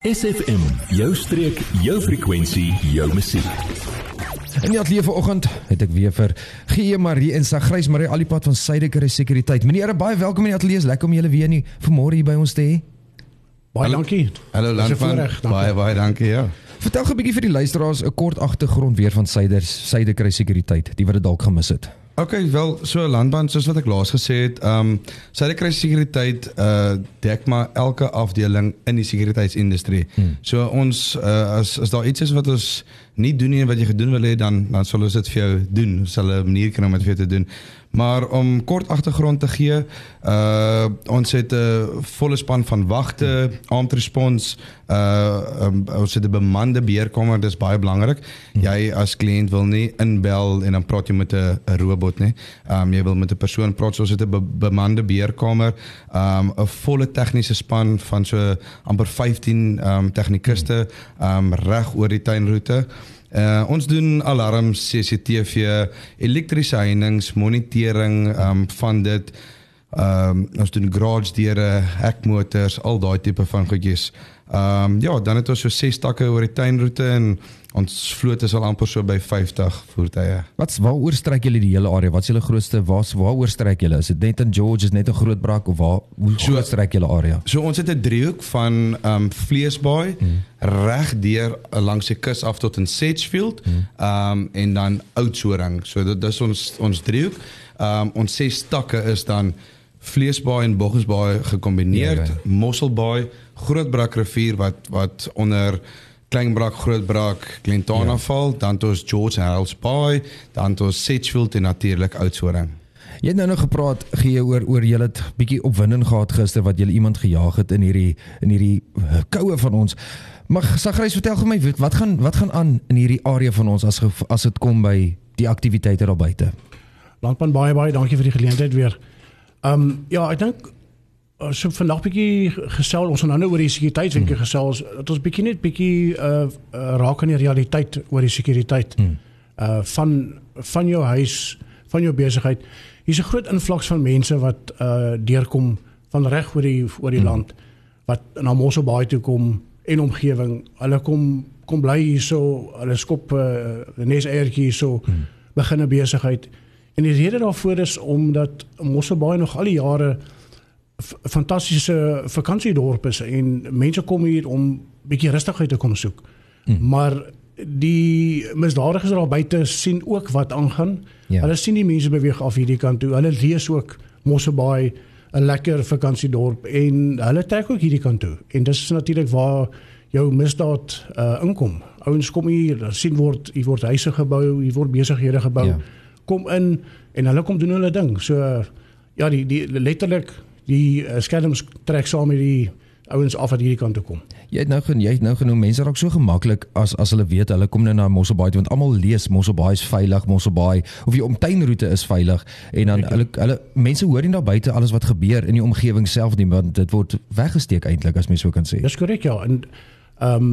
SFM, jou streek, jou frekwensie, jou musiek. In die ateljee vanoggend het ek weer vir Gie Marie en Sagrys Marie Alipad van Suidekere Sekuriteit. Meneer, baie welkom in die ateljee. Lekker om julle weer nie vanmôre hier by ons te hê. Baie dankie. Hallo Landman. Baie baie dankie ja. Vertel gou 'n bietjie vir die luisteraars 'n kort agtergrond weer van Suiders Suidekere Sekuriteit, die wat dit dalk gemis het. Okay, wel so landbaan soos wat ek laas gesê het, ehm um, Suiderkruis Sekuriteit uh dek maar elke afdeling in die sekuriteitsindustrie. Hmm. So ons uh, as as daar iets is wat ons nie doen nie en wat jy gedoen wil hê dan dan sal ons dit vir jou doen. Ons sal 'n manier kry om dit vir jou te doen. Maar om kort agtergrond te gee, uh ons het 'n volle span van wagte, armed response, uh um, ons het 'n bemande beheerkamer, dis baie belangrik. Jy as kliënt wil nie inbel en dan praat jy met 'n 'n robot nie. Um jy wil met 'n persoon praat, so ons het 'n be bemande beheerkamer, um 'n volle tegniese span van so amper 15 um tegnikuste um reg oor die tuinroete. Uh ons doen alarms, CCTV, elektriese heininge, monitering um van dit. Um ons doen garage deure, hekmotors, al daai tipe van goedjies. Um ja, dan het ons so 6 takke oor die tuinroete en ons vloot is al amper so by 50 voertuie. Wat waaroor strek julle die hele area? Wat is julle grootste waar's waaroor strek julle? Is dit net in George, is net 'n groot brak of waar hoe So- so strek julle area? So ons het 'n driehoek van um Vleesbaai hmm. reg deur uh, langs die kus af tot in Sedgefield. Hmm. Um en dan Oudtshoorn. So dit dis ons ons driehoek. Um ons ses takke is dan Vleesbaai en Boggensbaai gekombineer, Ja, ja. Mosselbaai, Grootbrak rivier wat wat onder Kleinbrak, Grootbrak, Glentana ja. val, dan het ons George Harrells Bay, dan het ons Sedgefield en natuurlik Oudtshoorn. Jy het nou nog gepraat gee oor oor julle het bietjie opwinding gehad gister wat julle iemand gejaag het in hierdie in hierdie uh, koue van ons. Maar Sagrys vertel gou my wat gaan wat gaan aan in hierdie area van ons as as dit kom by die aktiwiteite daar buite. Landman baie baie dankie vir die geleentheid weer. Ehm um, ja, ek dink uh, so vandag bietjie gesels ons gaan nou oor die sekuriteitswenke hmm. gesels dat ons bietjie net bietjie uh, uh raak aan die realiteit oor die sekuriteit. Hmm. Uh van van jou huis, van jou besigheid. Hier's 'n groot invloeks van mense wat uh deurkom van reg oor die oor die hmm. land wat na Mosselbaai toe kom en omgewing. Hulle kom kom bly hierso, hulle skop uh, nes eiertjie hierso, hmm. begin 'n besigheid. En die rede daarvoor is omdat Mosselbaai nog al die jare fantastiese vakansiedorp is en mense kom hier om bietjie rustigheid te kom soek. Hmm. Maar die misdadigers daar buite sien ook wat aangaan. Ja. Hulle sien die mense beweeg af hierdie kant toe. Hulle lees ook Mosselbaai 'n lekker vakansiedorp en hulle trek ook hierdie kant toe. En dis natuurlik waar jou misdaad uh inkom. Ouens kom hier, sien word hier word huise gebou, hier word besighede gebou. Ja. Kom in en hulle kom doen hulle ding. So ja, die die letterlik die uh, skelms trek saam met die ouens af wat hierdie kant toe kom. Jy het nou genoem jy het nou genoem mense raak so gemaklik as as hulle weet hulle kom nou na Mosselbaai toe want almal lees Mosselbaai is veilig, Mosselbaai of die omtuinroete is veilig en dan hulle hulle mense hoor nie daar buite alles wat gebeur in die omgewing self nie want dit word weggesteek eintlik as mens so kan sê. Dis korrek ja. En ehm um,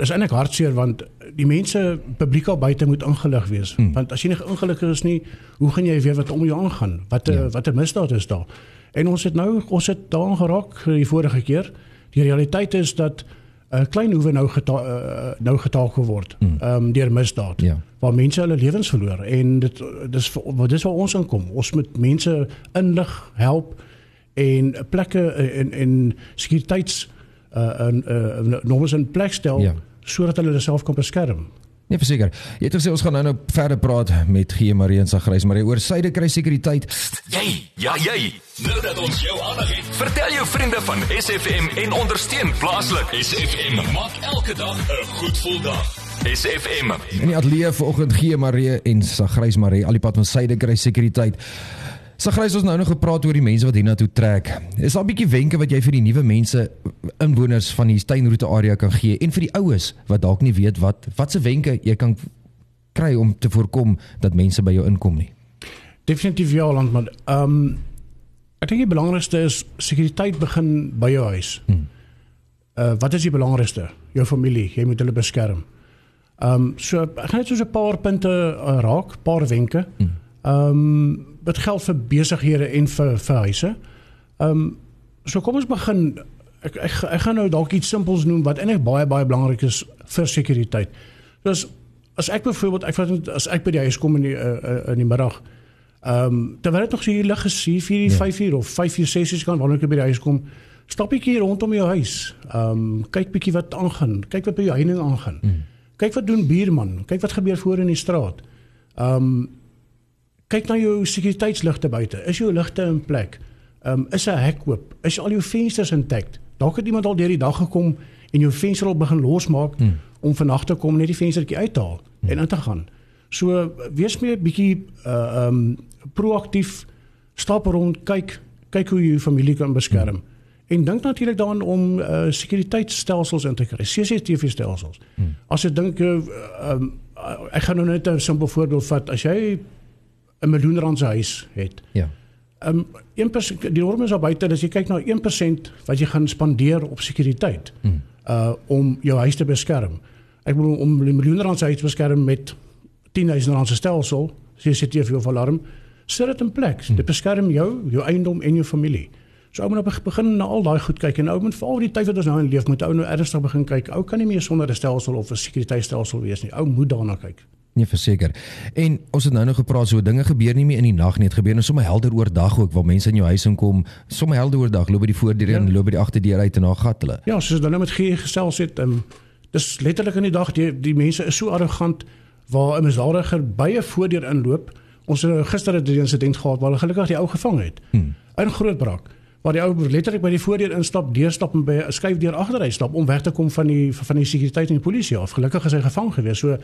is eintlik hartseer want die mense publiek al buite moet ingelig wees. Hmm. Want as jy nie ingelig is nie, hoe gaan jy weet wat om jou aangaan? Wat 'n Ja. wat 'n misdaad is daar? En ons het nou ons het daaraan geraak die vorige keer. Die realiteit is dat 'n uh, klein hoewe nou geta uh, nou getakel word ehm um, deur misdaad Ja. waar mense hulle lewens verloor en dit dis vir- dis waar ons inkom. Ons moet mense inlig, help en plekke en en sekuriteits uh in uh normes in plek stel Ja. Sodat hulle hulle self kan beskerm. Nee, verseker. Jy het gesê ons gaan nou nou verder praat met G Marie en Sagrys Marie oor Suidekry sekuriteit. Jy, ja jy. Nou dat ons jou aandag het, vertel jou vriende van SFM en ondersteun plaaslik. SFM maak elke dag 'n goed gevoel dag. SFM. In die ateljee vanoggend G Marie en Sagrys Marie al die pad van Suidekry sekuriteit. Sagrys ons nou nog gepraat oor die mense wat hiernatoe trek. Is daar 'n bietjie wenke wat jy vir die nuwe mense inwoners van die tuinroete area kan gee en vir die oues wat dalk nie weet wat watse wenke jy kan kry om te voorkom dat mense by jou inkom nie. Definitief ja land maar ehm um, ek dink die belangrikste is sekuriteit begin by jou huis. Hmm. Uh wat is die belangrikste? Jou familie, jy moet hulle beskerm. Ehm um, so ek gaan net so 'n paar punte uh, raak, paar wenke. Ehm um, wat geld vir besighede en vir vir huise. Ehm um, so kom ons begin ek ek ek gaan nou dalk iets simpels noem wat eintlik baie baie belangrik is vir sekuriteit. Dus as ek byvoorbeeld ek vat as ek by die huis kom in die uh, in die middag Ehm um, terwyl dit nog so hier lig is 4 uur 5 uur of 5 uur 6 uur kan wanneer ek by die huis kom, stap ek hier rondom jou huis. Ehm um, kyk bietjie wat aangaan, kyk wat by jou heining aangaan. Mm. Kyk wat doen buurman, kyk wat gebeur voor in die straat. Ehm um, kyk na jou sekuriteitsligte buite. Is jou ligte in plek? Um, is 'n hek oop? Is al jou vensters intact? Dalk het iemand al deur die dag gekom en jou venster al begin losmaak mm. om vannag te kom net die venstertjie uithaal mm. en in te gaan. So wees meer bietjie uh um, proaktief stap rond, kyk kyk hoe jy jou familie kan beskerm. Mm. En dink natuurlik daaraan om uh sekuriteitstelsels in te kry, CCTV stelsels. Mm. As jy dink uh, um, ek gaan nou net 'n simpel voorbeeld vat, as jy 'n miljoen rand se huis het. Ja. Ehm um, 1% die norm is buite as jy kyk na 1% wat jy gaan spandeer op sekuriteit. Mm. Uh om jou huis te beskerm. Ek bedoel om 'n miljoen rand se huis te beskerm met 10000 rand se stelsel, CCTV of alarm, sit dit in plek. Dit beskerm jou, jou eiendom en jou familie. So ou moet op begin na al daai goed kyk en ou moet veral die tyd wat ons nou in leef moet ou nou ernstig begin kyk. Ou kan nie meer sonder 'n stelsel of 'n sekuriteitstelsel wees nie. Ou moet daarna kyk. Nee, verseker. En ons het nou nog gepraat so dinge gebeur nie meer in die nag nie, dit gebeur nou sommer helder oordag ook waar mense in jou huis inkom, sommer helder oordag, loop by die voordeur ja. en loop by die agterdeur uit en na gat hulle. Ja, soos dan nou met gee gesels het, um, dis letterlik in die dag die die mense is so arrogant waar 'n misdadiger by 'n voordeur inloop. Ons het gister 'n insident gehad waar hulle gelukkig die ou gevang het. Hmm. In Grootbrak waar die ou letterlik by die voordeur instap, deurstap en by 'n skuif deur agterry stap om weg te kom van die van die sekuriteit en die polisie af. Gelukkig is hy gevang gewees. So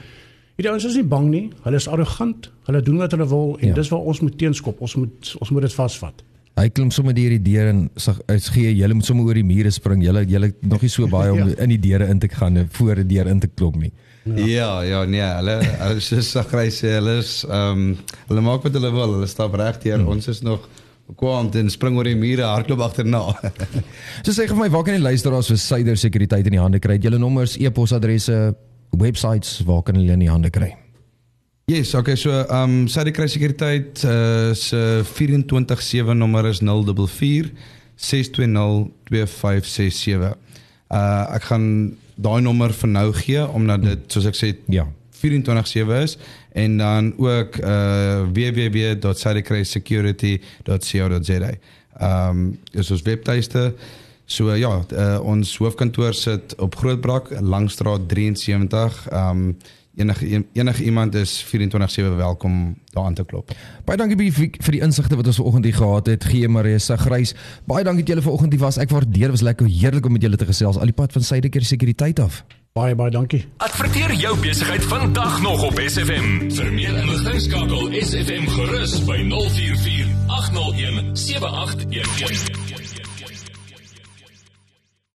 hierdie ouens is nie bang nie. Hulle is arrogant. Hulle doen wat hulle wil en ja. dis waar ons moet teenskop. Ons moet ons moet dit vasvat. Hy klim sommer deur die deur en sê gee jy moet sommer oor die mure spring. Jy jy nog nie so baie om ja. in die deure in te gaan voor die deur in te klop nie. Ja, ja, nee, hulle hulle is so grys, hulle is ehm um, hulle maak wat hulle wil. Hulle stap reg hier. Hmm. Ons is nog kwant en spring oor die mure, hardloop agterna. so sê vir my, waar kan die luisteraars vir Suider Sekuriteit in die hande kry? Julle nommers, e-posadresse, websites, waar kan hulle in die hande kry? Yes, okay, so ehm um, Suider Sekuriteit uh, se 24/7 nommer is 044 620 2567. Uh ek gaan daai nommer vir nou gee omdat dit soos ek sê ja 24/7 is en dan ook uh www.sadecrasecurity.co.za. Ehm um, is ons webtuiste. So ja, uh, ons hoofkantoor sit op Grootbrak, Langstraat 73. Ehm um, enige enige iemand is 24/7 welkom daar aan te klop. Baie dankie vir vir die insigte wat ons vanoggend hier gehad het. Gee Marisa Grys. Baie dankie dat julle vanoggend hier was. Ek waardeer was lekker heerlik om met julle te gesels. Al die pad van Suideker sekuriteit af. Baie baie dankie. Adverteer jou besigheid vandag nog op SFM. Vir meer inligting skakel SFM gerus by 044 801 7811.